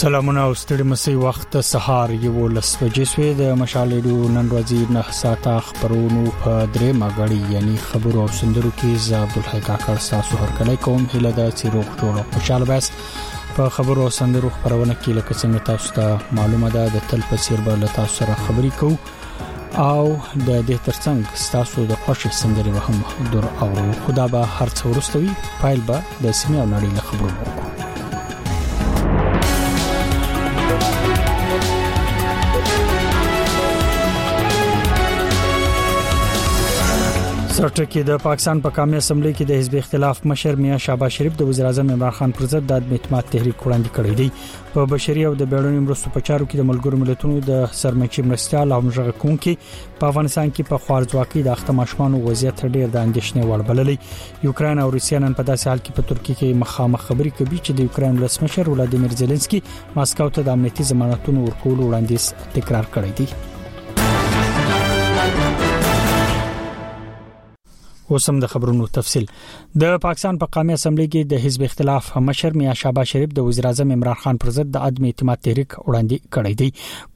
سلامونه او ستړي مسي وخت سهار یو لس بجې سوې د مشال ډو نن ورځې نه ساته خبرونو په درې مګړی یعنی خبرو او سندرو کې زاب الحقا کړ ساسو هر کله کوم هله د چیروغ جوړ خوشاله بس په خبرو او سندرو خبرونه کې لکه څنګه تاسو ته معلومه ده د تل په سیر به له تاسو سره خبرې کوو او د دې ترڅنګ ستاسو د خوښي سندري به هم دور او خدا به هر څو ورستوي فایل به د سیمه او نړۍ له خبرونو سرټکی د پاکستان په قومي اسمبلی کې د حزب اختلاف مشر میا شاباز شریف د وزیراعظم عمران خان پر ضد د اعتماد تحریک وړاندې کړی دی په بشري او د بیړنیو مرستو په چارو کې د ملګرو ملتونو د سرمنشي مرستيال او مشغه کونکي په افغانستان کې په خوارځواکۍ د اخته ماشومان وضعیت ډیر د اندیشنې وړ بللې یوکرين او روسیا نن په داسې حال کې په ترکیه کې مخامخ خبرې کوي چې د یوکرين رسمشر ولادیمیر زيلنسکي ماسکو ته د امنیتي ضمانتونو ورکول وړاندیز تکرار کړی دی اوس هم د خبرونو تفصيل د پاکستان په قامي اسمبلی کې د حزب اختلاف مشر میا شابه شریف د وزیر اعظم عمران خان پر ضد د عدم اعتماد تحریک وړاندې کړی دی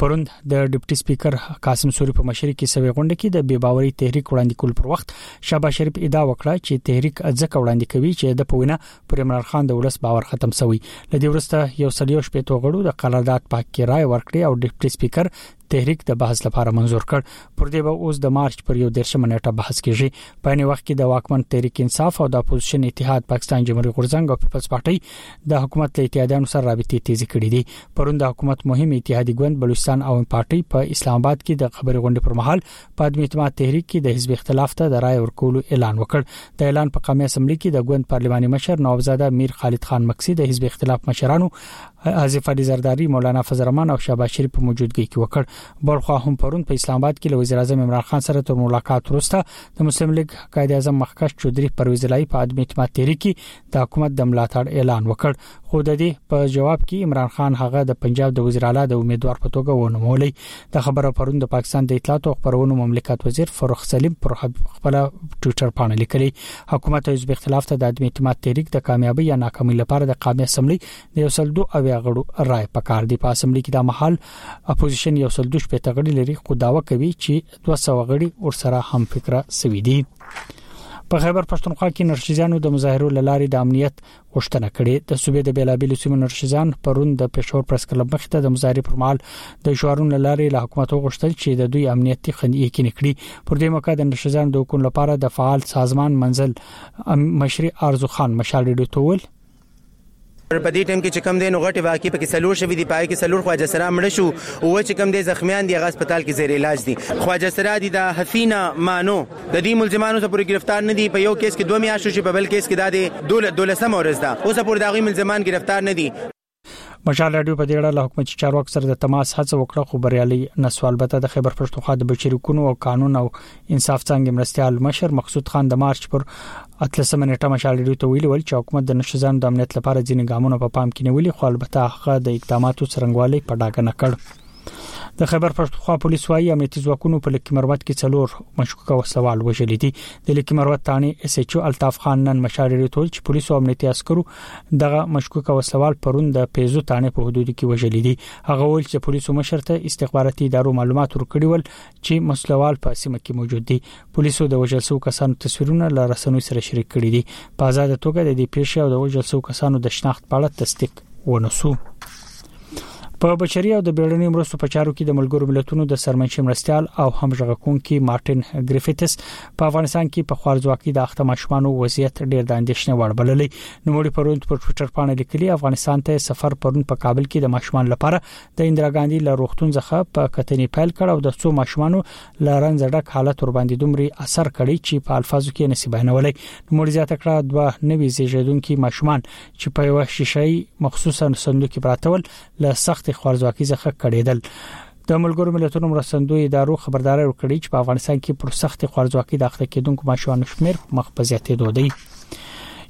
پروند د ډیپټي سپیکر قاسم سوري په مشرۍ کې سوي غونډه کې د بې باوري تحریک وړاندې کول پر وخت شابه شریف ادعا وکړه چې تحریک ځکه وړاندې کوي چې د پوینه پر عمران خان د ولس باور ختم شوی لدی ورسته یو سړیو شپې توغړو د قرارداد پاک کې رائے ورکړي او ډیپټي سپیکر تحریک د بحث لپاره منزور کړ پر دې به اوس د مارچ پر یو درشم نیټه بحث کیږي په نوي وخت کې د واکمن تحریک انصاف او د اپوزیشن اتحاد پاکستان جمهوریت غورځنګ او پیپلز پارټي د حکومت له اتحادانو سره رابطې تیزې کړې دي پرون د حکومت مهم اتحادي ګوند بلوچستان او پارټي په اسلام آباد کې د خبري غونډې پر مهال په عدم اعتماد تحریک کې د حزب اختلاف ته د رائے ورکولو اعلان وکړ د اعلان په قومي اسمبلی کې د ګوند پارلماني مشر نوابزاده میر خالد خان مکسی د حزب اختلاف مشرانو اضافه دي زرداری مولانا فضل الرحمن او شهباز شریف په موجودګۍ کې وکړ بلخو هم پرون په اسلام آباد کې له وزیر اعظم عمران خان سره تر ملاقات وروسته د مسلم لیگ قائد اعظم مخکښ چودري پرویز الهي په عدم اعتماد تحریک کې د حکومت د ملاتړ اعلان وکړ خو د دې په جواب کې عمران خان هغه د پنجاب د وزیر اعلی د امیدوار په توګه ونومولې د خبرو پرون د پاکستان د اطلاعات او خبرونو مملکت وزیر فرخ سلیم پر خپل ټوئیټر باندې لیکلي حکومت او حزب اختلاف ته د عدم اعتماد تحریک د کامیابی یا ناکامۍ لپاره د قامي اسمبلی د یو سل دوه اویا غړو رائے پکار دی په اسمبلی کې د محل اپوزیشن یو سل دوه شپږ غړي لري خو داوا کوي چې 200 غړي ورسره هم فکر سوي دي په خیبر پښتونخوا کې نرشیزانو د مظاهرو لاري د امنیت غوښتنه کړې د صوبې د بیلابیلو سیمو نرشزان پرون د پېښور پرس کلب مخ ته د مزاري پر مال د شوارونو لارې له حکومت غوښتل چې د دوی امنیتي خندې یقیني کړي پر دې موقع د نرشزان د حکومت لپاره د فعال سازمان منزل مشري ارزو خان مشال ریډیو تول په دې ټیم کې چې کم دین غټي واقع په کې سلور شوی دی پای کې سلور خواجه سره مړ شو او چې کم دې زخمیان دی غا هسپتال کې زیر علاج دي خواجه سره دي د حفینا مانو د دې ملزمانو څه پورې ګرفتار نه دي په یو کیس کې دوه میاشتې شي په بل کیس کې دا دی دولسمه ورځ ده اوسه پورې د هغوی ملزمان ګرفتار نه دي مشال رادیو په دې اړه له حکومتي چارواکو سره د تماس هڅه وکړه خو بریالي نه سو البته د خیبر پښتونخوا د بشري کونو او قانون او انصاف څنګه مرستيال مشر مقصود خان د مارچ پر اتلسمه نیټه مشال رادیو ته ویلي ول چې حکومت د نشزان د امنیت لپاره ځینې ګامونه په پا پام کې نیولي خو البته هغه د اقداماتو څرنګوالي په ډاګه نه کړ د خیبر پښتونخوا پولیس وايي امنیتي ځواکونو په لکه مروت کې څلور مشکوک وسلوال وژل دي د لکه مروت ثاني اس ایچ او الطاف خان نن مشاري ریتول چې پولیس او امنیتي عسکرو دغه مشکوک وسلوال پرون د پیزو ثاني په حدود کې وژل دي هغه ویل چې پولیسو مشرته استخباراتي ادارو معلومات ورکړي ول چې مسلوال په سیمه کې موجود دي پولیسو د وژل شوو کسانو تصویرونه له رسنوي سره شریک کړي دي په آزاد توګه د دې پیښې او د وژل شوو کسانو د شناخت په اړه تصدیق ونسو په بشري او د بیړنیو مرستو په چارو کې د ملګرو ملتونو د سرمنشي مرستيال او همغږونکي مارټن ګریفیتس په افغانستان کې په خوارځواکۍ د اخته ماشومانو وضعیت ډیر د اندیشنې وړ بللی نو مړي پروند پر ټوئیټر باندې لیکلي افغانستان ته سفر پرون په کابل کې د ماشومان لپاره د اندرا ګاندي له روغتون څخه په کتنې پیل کړ او د څو ماشومانو له رنځ ډک حالت ور باندې دومره اثر کړی چې په الفاظو کې نسی بیانولای نو مور زیاته کړه دوه نوي زیږیدونکو ماشومان چې په یو شیشې مخصوصا صندوق کې براتول له سخت خوارځواکۍ څخه کړیدل د ملګرو ملتونو مرستندوی ادارو خبرداري ورکړي چې په افغانستان کې پر سخت خوارځواکۍ د اخته کېدونکو ماشومان شمیر مخ په زیاتېدو دی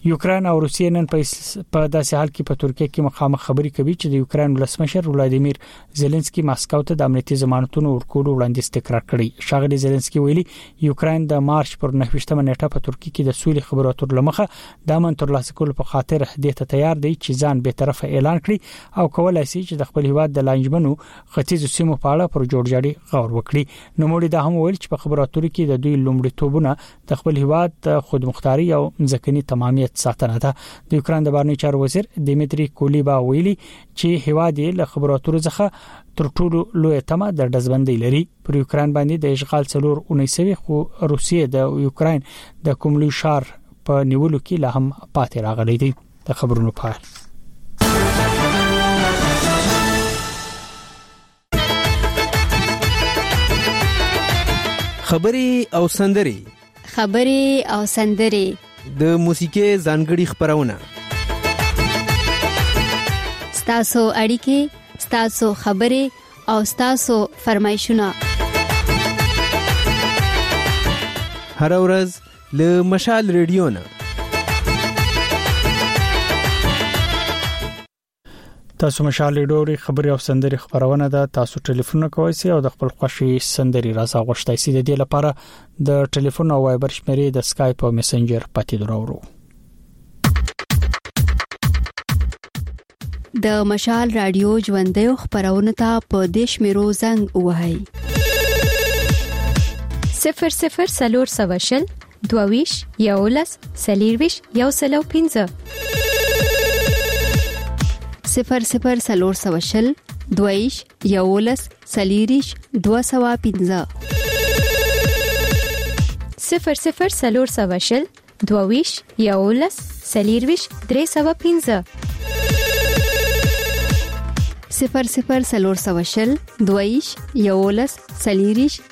یوکرين او روسیې نن په داسې حال کې په ترکیه کې مخامخ خبرې کوي چې د یوکرين ولسمشر ولادیمیر زيلنسکي ماسکو ته د امنیتي ضمانتونو ورکولو وړاندیز تکرار کړی شاغلی زيلنسکي ویلي یوکرين د مارچ پر 9مه نیټه په ترکیه کې د سولې خبرو اترو لمخه د امن ترلاسه کولو په خاطر دې ته تیار دی چې ځان به طرفه اعلان کړي او کولای شي چې د خپل هیواد د لانجمنو ختیځ سیمو په اړه پر جوړجاړي غور وکړي نو موږ دا هم ویل چې په خبرو اترو کې د دوی لومړی توبونه د خپل هیواد خودمختاري او ځکه ځمکني تمامیت ساتنه ده د یوکران د بارني چارو وزیر دیمتری کولیبا ویلي چې هیواد یې له خبرو اترو څخه تر ټولو لوی تمه د دزبندۍ لري پر یوکرين باندې د اشغال څلور اونۍ سوي خو روسیه د یوکرين د کوملو شار په نیولو کې لا هم پاتې راغلي دي د خبرونو په خبري او سندري خبري او سندري د موسیقي ځانګړي خبرونه ستاسو اړیکې ستاسو خبرې او ستاسو فرمایشونه هر ورځ له مشال ریډیو نه تاسو مشال ډوري خبري او سندري خبرونه ده تاسو ټلیفون کوئ سي او د خپل خوشي سندري راځه غوښتای سي د دې لپاره د ټلیفون او وایبر شمیرې د سکایپ او میسنجر پاتې درورو د مشال رادیو ژوندې خبرونه ته په دیش میرو زنګ وهاي 00 سلور سوشل دواویش یولس سلیرویش یو سلو پنځه صفر صفر سلور سوشل دویش یولس سلیریش دو سوا پنځه صفر صفر سلور سوشل دویش یولس سلیرویش درې سوا پنځه صفر صفر سلور سوشل دویش یولس سلیریش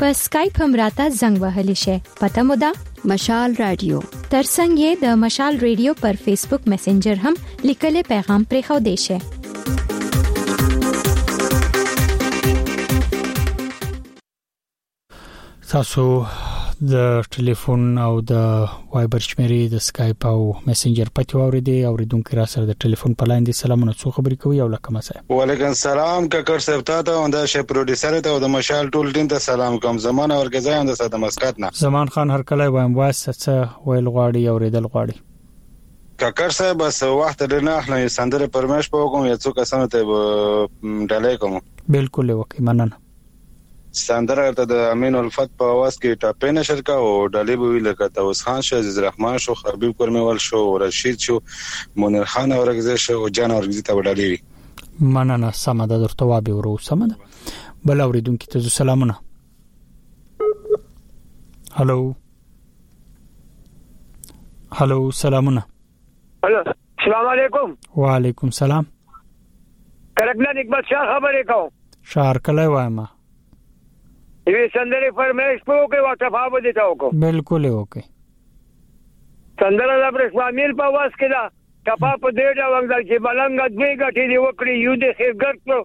په اسکایپ هم راته زنګ وهلی شئ پته مو ده مشال رادیو ترڅنګ یې د مشال رادیو پر فیسبوک میسنجر هم لیکلې پیغام پرې خو دی شئ تاسو د ټلیفون او د وایبر شمیرې د سکایپ او میسنجر پتی واوریدې او ردونکو را سره د ټلیفون په لاندې سلامونه څو خبرې کوي او لکه مسه وعلیکم السلام ککړ صاحب تا ته او د شی پروډوسر ته او د مشال ټول ټیم ته سلام کوم زمان اور غزا هم د ساده مسکات نه زمان خان هر کله وایم وایس څه ویل غواړي او ریدل غواړي ککر صاحب بس وخت ډیر نه اخلم یو سندره پرمش په کوم یو څو کسانو ته ډالې کوم بالکل وکي مننه سندره درته د امین الفت په اواز کې ټاپې نشر کا او ډلې به وي لکه طاوس خان شو عزیز رحمان شو خبیب کرمیوال شو رشید شو منیر خان اورګزی شو او جان اورګزی ته به ډلې وي مننه سمه ده درته وابه ورو سمه ده بل اوریدونکو ته سلامونه هلو هلو سلامونه هلو السلام علیکم وعلیکم سلام کرکنا نکبت شاه خبرې کوم شهر کله وایم یوه سندره فرمایش په کې وا تفاوت دي تا وکړو بالکل اوکي سندره د برښ مامیل په واس کې دا کپا په دې ډول د چې بلنګ دوی غټي دی وکړي یو د خېګر په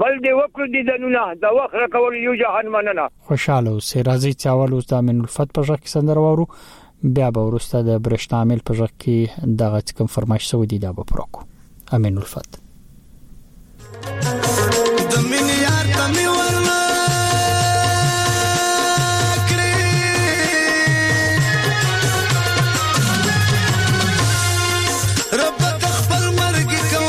بل دې وکړو دیدنونه د وخت رکول یو جهان مننه. خوشاله اوسې راځي چې اول اوس د امین الفت په ژغ کې سندره وورو بیا به ورسته د برښنا عامل په ژغ کې دغه چې کوم فرمایش سو دي دا به پوره کو امین الفت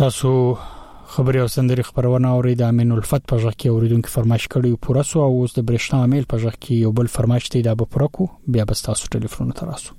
تاسو خبري او سندري خبرونه اوري د امین الفت په ځخ کې اوریدونکو فرمایش کړي پوره سو او اوس د برښنا امیل په ځخ کې یو بل فرمایش دی دا به پوره کو بیا به تاسو ټلیفون تراسو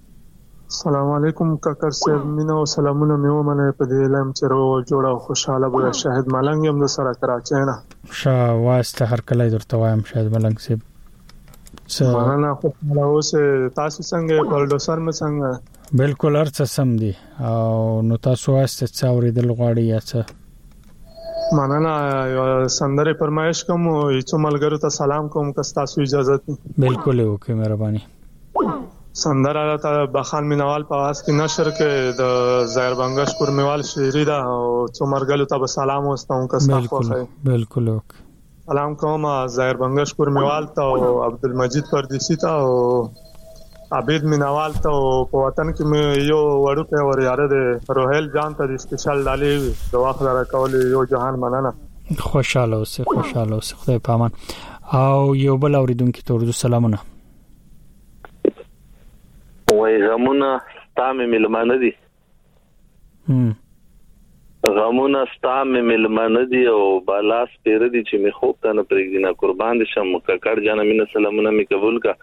سلام علیکم ککر صاحب مینه او سلامونه مې ومنئ په دې هیله یم چې روغ او جوړ او خوشحاله به شاهد ملنګ یم د سره کراچۍ نه ښه واسته هر کله درته وایم شاهد ملنګ صاحب څه مننه خوشحاله اوسئ تاسو څنګه پرډوسر مې څنګه بالکل ارڅ سم دي او نو تاسو واسته څه اوریدل غواړي یا څه مننه سندره پرمایش کوم او هیڅ ملګرو ته سلام کوم که تاسو اجازه دي بالکل وکي مهرباني سندره راته بخان مینوال په واس کې نشر کې د زهر بنګش کورمیوال شیری ده او څو مرګلو ته به سلام واستوم که ستا خوښه بالکل اوک سلام کوم زهر بنګش کورمیوال ته او عبدالمجید پردیسی ته او عبید مینوال ته او په وطن کې مې یو وړوکی وریاره دی روحیل جان ته د سپیشل ډالې وي د وخت لره کولې یو جهان مننه خوشاله اوسې خوشاله اوسې خدای پامان او یو بل اوریدونکو ته ورته سلامونه وای غمونه ستا مې ملمانه دي غمونه ستا مې ملمانه دي او بالاس پیر دي چې مې خوب ته نه پرېږدي نه قربان دي شم ککړ جان مینه سلامونه مې قبول کا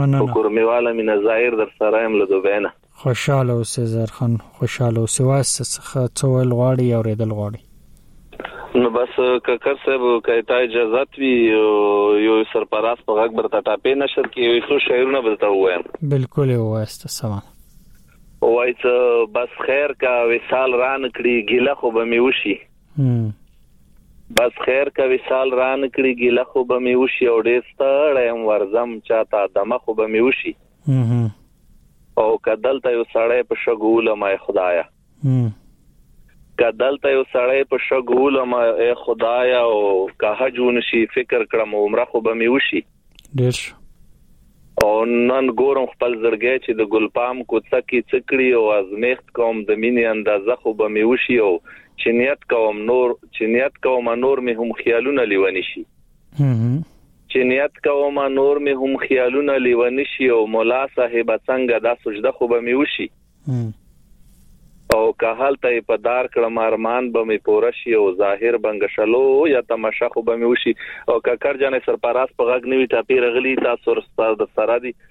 مننه کورمیواله مینه ظاهر در سره يم له دوبینه خوشاله اوسې زهر خان خوشاله اوسې وایسته څخه څه ویل غواړي یا اورېدل غواړي نو بس ککر صاحب که تا اجازت وي یو سرپراز په غږ برته ټاپې نشر کې یو څو شعرونه برته وایم بالکل وایسته سمه وای څه بس خیر کا وصال ران کړي ګله خو به می وشي بس خیر کا وصال ران کړي ګله خو به می وشي او ډېر ستړی هم ورزم چاته دمه خو به می وشي او کدل ته یو سړی په شګول ما خدایا کدل ته یو سړی په شګول ما اے خدایا او که حجون شي فکر کړم عمره خو به می وشي ډیر او نن ګورم خپل زړګی چې د ګلپام کوڅه کې څکړي او ازمیخت کوم د مینې اندازه خو به می وشي او چې نیت کوم نور چې نیت کوم نور می هم خیالونه لیونی شي چی نیت کوم نور می هم خیالونه لیونی شی او ملا صاحبه څنګه دا سجده خو به می وشی او که هلته یې په دار کړم ارمان به مې پوره شي او ظاهر بنګشلو یا تماشه خو به مې وشي او کاکړ جانې سرپراز په غږ نوي ټاپې رغلي تاسو سره دي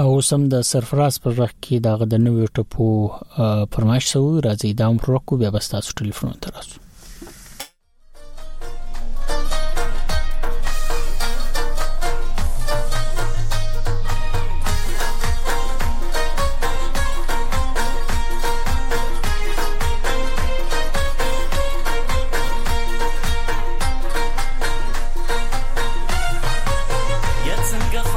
او سم د سرفراز پر رخ کې دا غد نوې ټپو پرماش سو راځي دا هم رکو بیا بس تاسو ټلیفون تراسو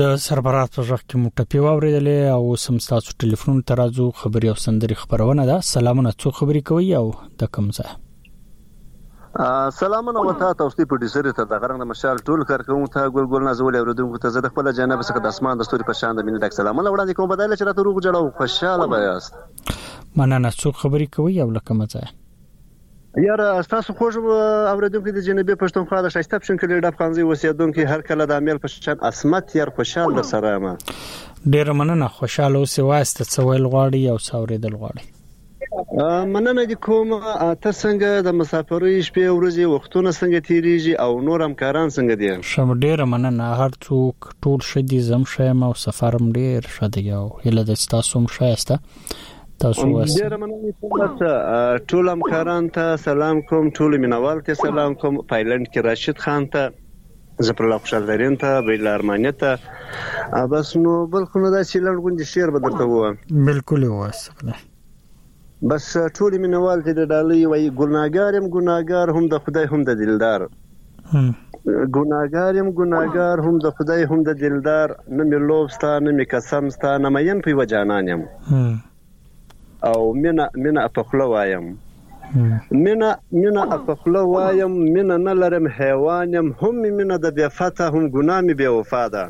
د سربراز په ځخ کې مټپی واوریدلې او سم تاسو ټلیفون ترازو خبري او سندري خبرونه ده سلامونه څو خبري کوي او د کوم ځای سلامونه و تاته او ستی پروډیوسر ته د غرنګ د مشال ټول کارکونکو ته ګل ګل نازولي اوریدونکو ته زه د خپل جانب څخه د اسمان د ستوري په شان د مینې ډک سلامونه وړاندې کوم بدایله چې راته روغ جوړ او خوشاله به یاست مننه څو خبرې کوي او لکه مزه یاره تاسو خوږ اوریدونکو د جنوبي پښتونخوا د شایسته پښن کلی ډب خانزي اوسېدونکو هر کله د امیل په شان اسمت یار خوشحال در سره ما ډیر مننه خوشاله اوسې واسته څویل غواړي او څورېدل غواړي مننه دې کوم ته څنګه د مسافرۍ شپې ورځې وختونه څنګه تیریږي او نور همکاران څنګه دي. ښه ډیره مننه هر څوک ټول ښه دي زه هم ښه یم او سفر هم ډیر ښه دی او هیله ده چې تاسو هم ښه یاست تاسو واسه ډیره مننه تاسو ټول همکاران ته سلام کوم ټول مینوال ته سلام کوم پایلند کې راشد خان ته ظفر الله خوشحال زرین ته بیله ارمانیه ته بس نو بل خو نو داسې لنډ غوندې شعر به درته ووایم بالکل وواسه خدای بس ټول مینوال ته د ډالۍ وایي ګناګار يم ګناګار هم د خدای هم د دلدار ګناګار يم ګناګار هم د خدای هم د دلدار نه مې لوب ستا نه مې قسم ستا نه مې يم په یو جانان يم او مینه مینه په خوله وایم مینه مینه په خوله وایم مینه نه لرم حیوان یم هم مې مینه د بې فته هم ګناه مې بې وفا ده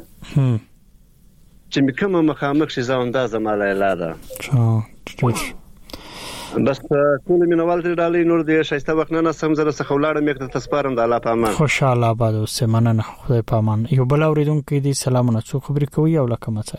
چې مې کومه مخامخ شي ځان دا زما لیلا ده بس ټول مینوال ترې ډالۍ نور دې شایسته وخت نه سم زره څخه ولاړم یک ته سپارم د الله پامان خوشاله آباد اوسې مننه خدای پامان یو بل اوریدونکو دې سلامونه څو خبرې کوي او لکه مڅه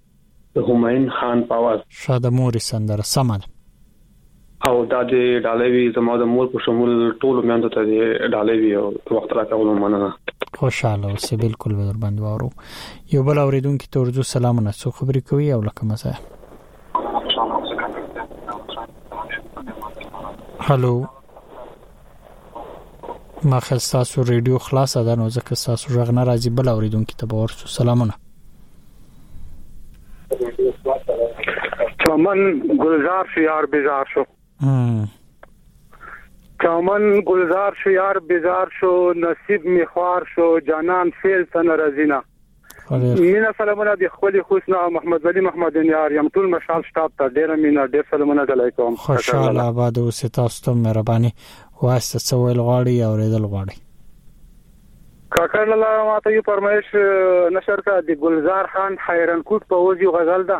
د همایون خان په اواز. ښه د مورې سندره سمه ده. او دا دې ډالۍ وي زما د مور په شمول ټولو میندو ته دې ډالۍ وي او د وخت راکولو مننه. خوشاله اوسې بالکل به درباندې واورو یو بل اوریدونکو ته ورځو سلامونه څو خبرې کوي او لکه مزه هلو ما خیال تاسو ریډیو خلاصه ده نو ځکه تاسو ژغ نه راځي بل اوریدونکو ته باور سو سلامونه چمن گلزار شو یار بیزار شو چمن گلزار شو یار بیزار شو نصیب می خوار شو جانان فیل تن رزینا مینه سلامونه د خپل حسن او محمد علي محمد یار یم ټول مشال شتاب ته ډیر مینه ډیر سلامونه ډلای کوم خوشاله آباد او ستاسو ته مهرباني واسه څه ویل غواړي او ریدل غواړي کاکړ لاله ماته یو فرمایش نشر کا د ګلزار خان حیران کوټ په وځي غزل ده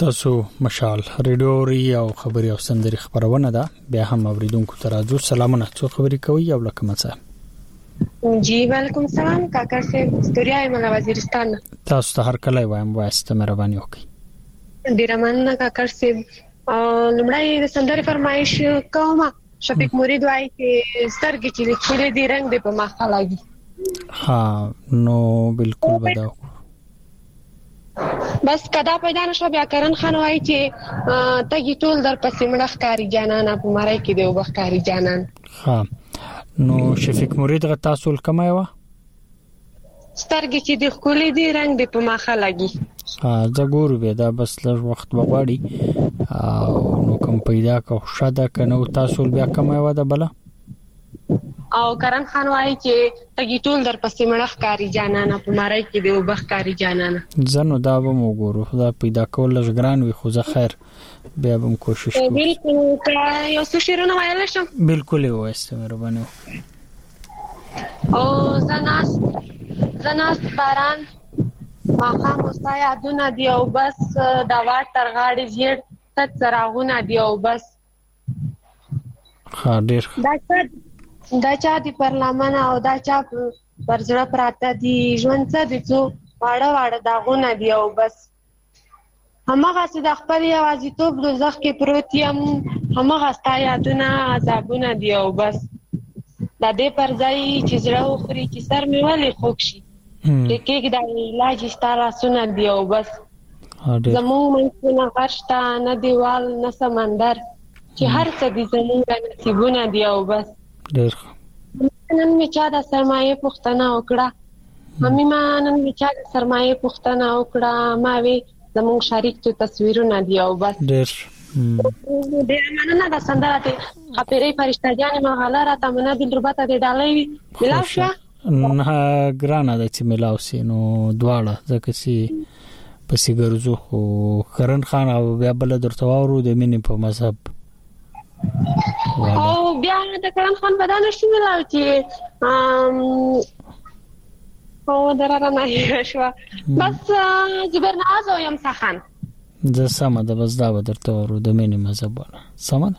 تاسو مشال ریډیو ری او خبري او سندري خبرونه ده بیا هم اوریدونکو ته راځو سلامونه څو خبري کوي او لکه مڅه جی وعلیکم سلام کاکا صاحب ستوریا یم له وزیرستان تاسو ته هر کله وایم واسته مهرباني وکړئ ډیره مننه کاکا صاحب لمړی د سندري فرمایش کوم شفیق مرید وایي چې سترګې چې چیرې دی رنگ به په مخه لګي ها نو بالکل بداو بس که دا پیدا نشو بیا کرن خان وایي چې تګي ټول در پسې مړه ښکاری جانان په مړای کې دی وبخکاری جانان ها نو شفیق مرید غ تاسو لکمه و سترګې چې د خولې دی رنگ دی په ماخه لګي ها زه ګورو به دا بس لږ وخت بغواړي او نو کم پیدا کو شاده کنه تاسو بیا کمه و ده بله او کرن خان وایي چې تګي ټول در پسې مړه ښکاری جانانه په مارای کې دی وبخ ښکاری جانانه زنو دا به مو ګورو خدا پیدا کول لږ ګران وي خو زه خیر بیا به کوشش کوم بالکل یو څه شیرونه وایل شم بالکل یو وایسته مهرباني او زناس زناس باران ماقام اوستا یادونه دی او بس دا وار تر غاړې زیړ تک څراغونه دی او بس ها ډیر دا چا دا چا دی پرلمان او دا چا پر زړه پراته دی ژوند څه دی څو واړه واړه داغونه دی او بس همغه چې د خپل یوازیتوب دوزخ کې پروت یم همغه ستا یادونه عذابونه دی او بس د دې پر ځای چې زړه وخوري چې سر مې ولې خوږ شي کې کې دا علاج ستاره سونه دی او بس زموږ منځونه غشتا نه دیوال نه سمندر چې هر څه دي زموږ نصیبونه دی او بس ډیر نن می چا د سرمایه پښتنه وکړه ممی ما نن می چا د سرمایه پښتنه وکړه ما وی زموږ شریک ته تصویرونه دی او بس ډیر ډیر مننه د سندره ته خپرې فرشتہ جان ما غلا را تمنا دلربته د ډالۍ وی بلا شو نه ګرانه ده چې ملاو سي نو دواړه ځکه چې په سیګرزو خو کرن خان او بیا بل درته وورو د مینې په مذهب او بیا د کرن خان په دانه شي ملاو چې او دراره نه شو بس زبر ناز او یم سخن زه سم ده بس دا به درته ورو د مینې مذهب ولا سم ده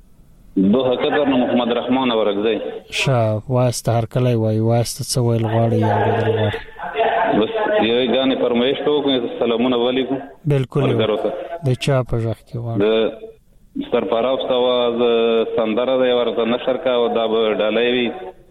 دو حقدر نو محمد رحمان ورکزی شا واسط هر کله وای واسط څه ویل غواړي یا بدل غواړي بس یو غانې فرمایش کوم سلامونه علیکم بالکل د چا په ځخ کې غواړي سرپراو سوا سندره د ورته نشر کا او دا ډالۍ وی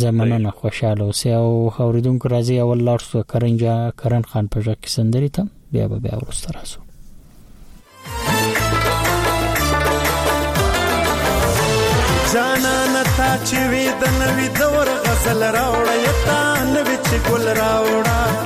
زه مننه خوشاله اوسې او اوریدونکو راځي اول لاړ شو کرنجا کرن خان په ځکه کې سندري ته بیا به بیا ورسره راسو جانان تا چې وې د نوې دور غزل راوړې تا نوې چې ګل راوړې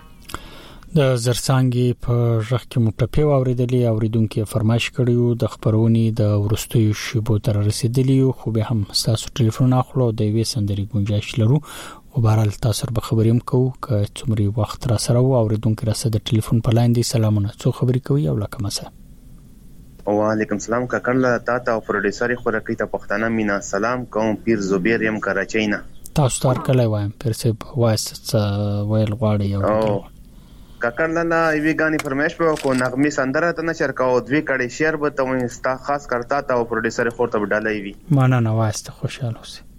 د زرسانګي په ژغ کې مټپې واوریدلې اوریدونکو فرمایش کړیو د خبرونې د ورستیو شیبو تر رسیدلی خو به هم تاسو ټلیفون اخلو د وی سندري گنجائش لرو او بهرال تاسو به خبریم کو ک څومره وخت را سره او اوریدونکو را سره د ټلیفون په لاندې سلامونه څو خبرې کوي او لکه مسه وعلیکم سلام کاکړ لالا تاته او پروډیوسر خورکۍ ته پښتانه مینه سلام کوم پیر زبیر یم کراچۍ نه. تاسو ته هرکلی وایم پیر صاحب وایست څه ویل غواړي یو او درې کاکړ لالا یوې ګانې فرمایش به وکړو نغمې سندره ته نشر کوو دوې کړۍ شعر به ته وایې ستا خاص کار تاته او پروډیوسر خور ته به ډالۍ وي. مننه وایست خوشحال اوسې.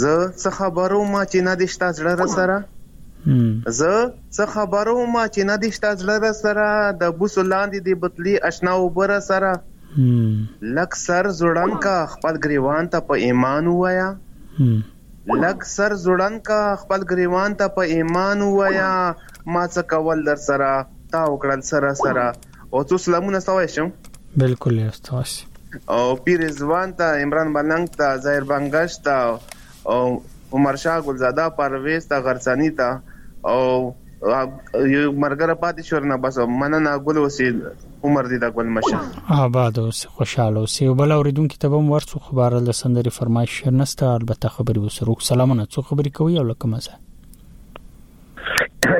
زه څه خبر وم چې نه دې شته زړه راسره زه څه خبر وم چې نه دې شته زړه راسره د بوسو لاندې دې بتلي اشنا اوبه راسره لږ سر ځوړند کا خپل ګریوان ته په ایمان ووایا لږ سر ځوړند کا خپل ګریوان ته په ایمان ووایا ما څه کول در سره تا وکړل سره سره او څو سلامونه استوای شم بالکل یې استوای شي او پیر رضوان ته عمران ملنګ ته ظاهر بنګش ته او عمر شاه ګلزاده پرویز ته غرڅانی ته او یو مرګره پاتې شو نه بس مننه ګل اوسې عمر دې د ګل مشه آباد اوسې خوشاله اوسې او بل اوریدونکو ته به ورڅو خبره له سندري فرمایش نشته البته خبري وسرو سلامونه څو خبري کوي او لکه مزه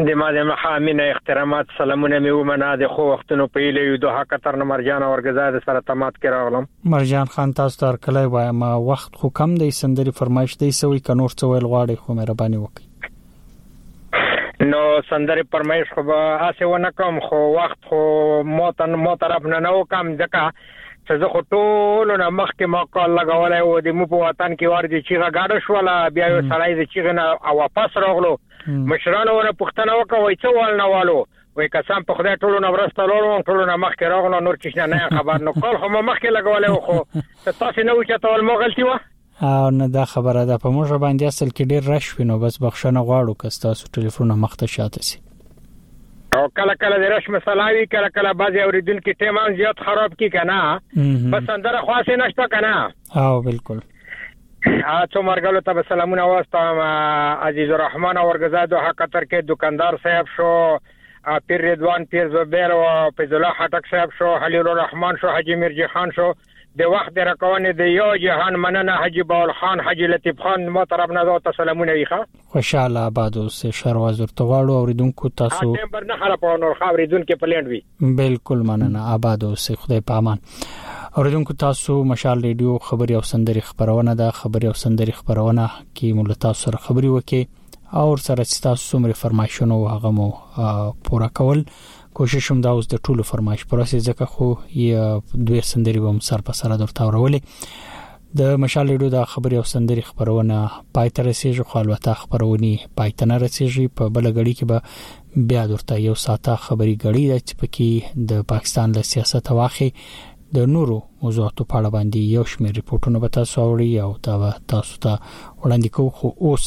د ماده مخه امینه اخترامات سلامونه می ومنه د خو وختونو په اله یو دوه کتر نه مرجان اورګزا د سره تمات کې راغلم مرجان خان تاسو تر کله وای ما وخت خو کم دی سندري فرمایش دی سوې کنور څو ویل غواړي خو مهرباني وکړي نو سندري فرمایش خو به اسه ونه کوم خو وخت خو مو تن مو طرف نه نو کم ځکه څه زه خو ټولو نه مخکې ما کال لګولی و د مو په وطن کې وار چې چیغه ګډه شوله بیا یو سړی د چیغې نه واپس راغلو مشرانو ونه پوښتنه وکړه وایي څه وال نه والو وای قسم په خدای ټولو نه ورسته لورم ټولو نه مخکې راغلو نور کښنه نه خبر نو کال خو ما مخکې لګولې خو تاسو نه وچتول مو غلطي و او نه دا خبره ده په موږ باندې اصل کې ډیر رش وینو بس بخښنه غواړو که تاسو ټلیفون مخته شاته سي او کله کله د رش مسلاوي کله کله بعضي اوریدونکو ټیم هم زیات خراب کی کنه بس اندره خاصه نشته کنه او بالکل څو مرګلو ته سلامونه واستم عزیز الرحمن اورګزاد او حق تر کې دکاندار صاحب شو پیر رضوان پیر زبیر او فضل الله خټک صاحب شو حلیل الرحمن شو حاجی مرجی خان شو د وخت د رکونې د یو جهان مننه حجی باول خان حجی لطیف خان ما طرف نه دا تسلمونه وی ښه خوشاله آباد اوس شهر وزر تغواړو اوریدونکو تاسو ټیم بر نه خراب او نور خاورې دن کې پلند وی بالکل مننه آباد اوس خدای پامان اوریدونکو تاسو مشال ریډیو خبري او سندري خبرونه ده خبري او سندري خبرونه کې مول تاسو سره خبري وکي او سره تاسو څومره فرمایشونه او هغه مو پوره کول کوشش هم دا اوس د ټولو فرمایش پر اساس ځکه خو یې دوه سندري به سر په سر درته اورولې د مشال ریډو د خبري او سندري خبرونه پای ته رسیدي خو البته خبرونی پای ته نه رسیدي په بل غړي کې به بیا درته یو ساته خبري غړي د چپکی د پاکستان له سیاست واخی د نورو موضوعاتو په اړه باندې یو شمېر رپورټونه به تاسو اوري او دا به تاسو ته وړاندې کوو خو اوس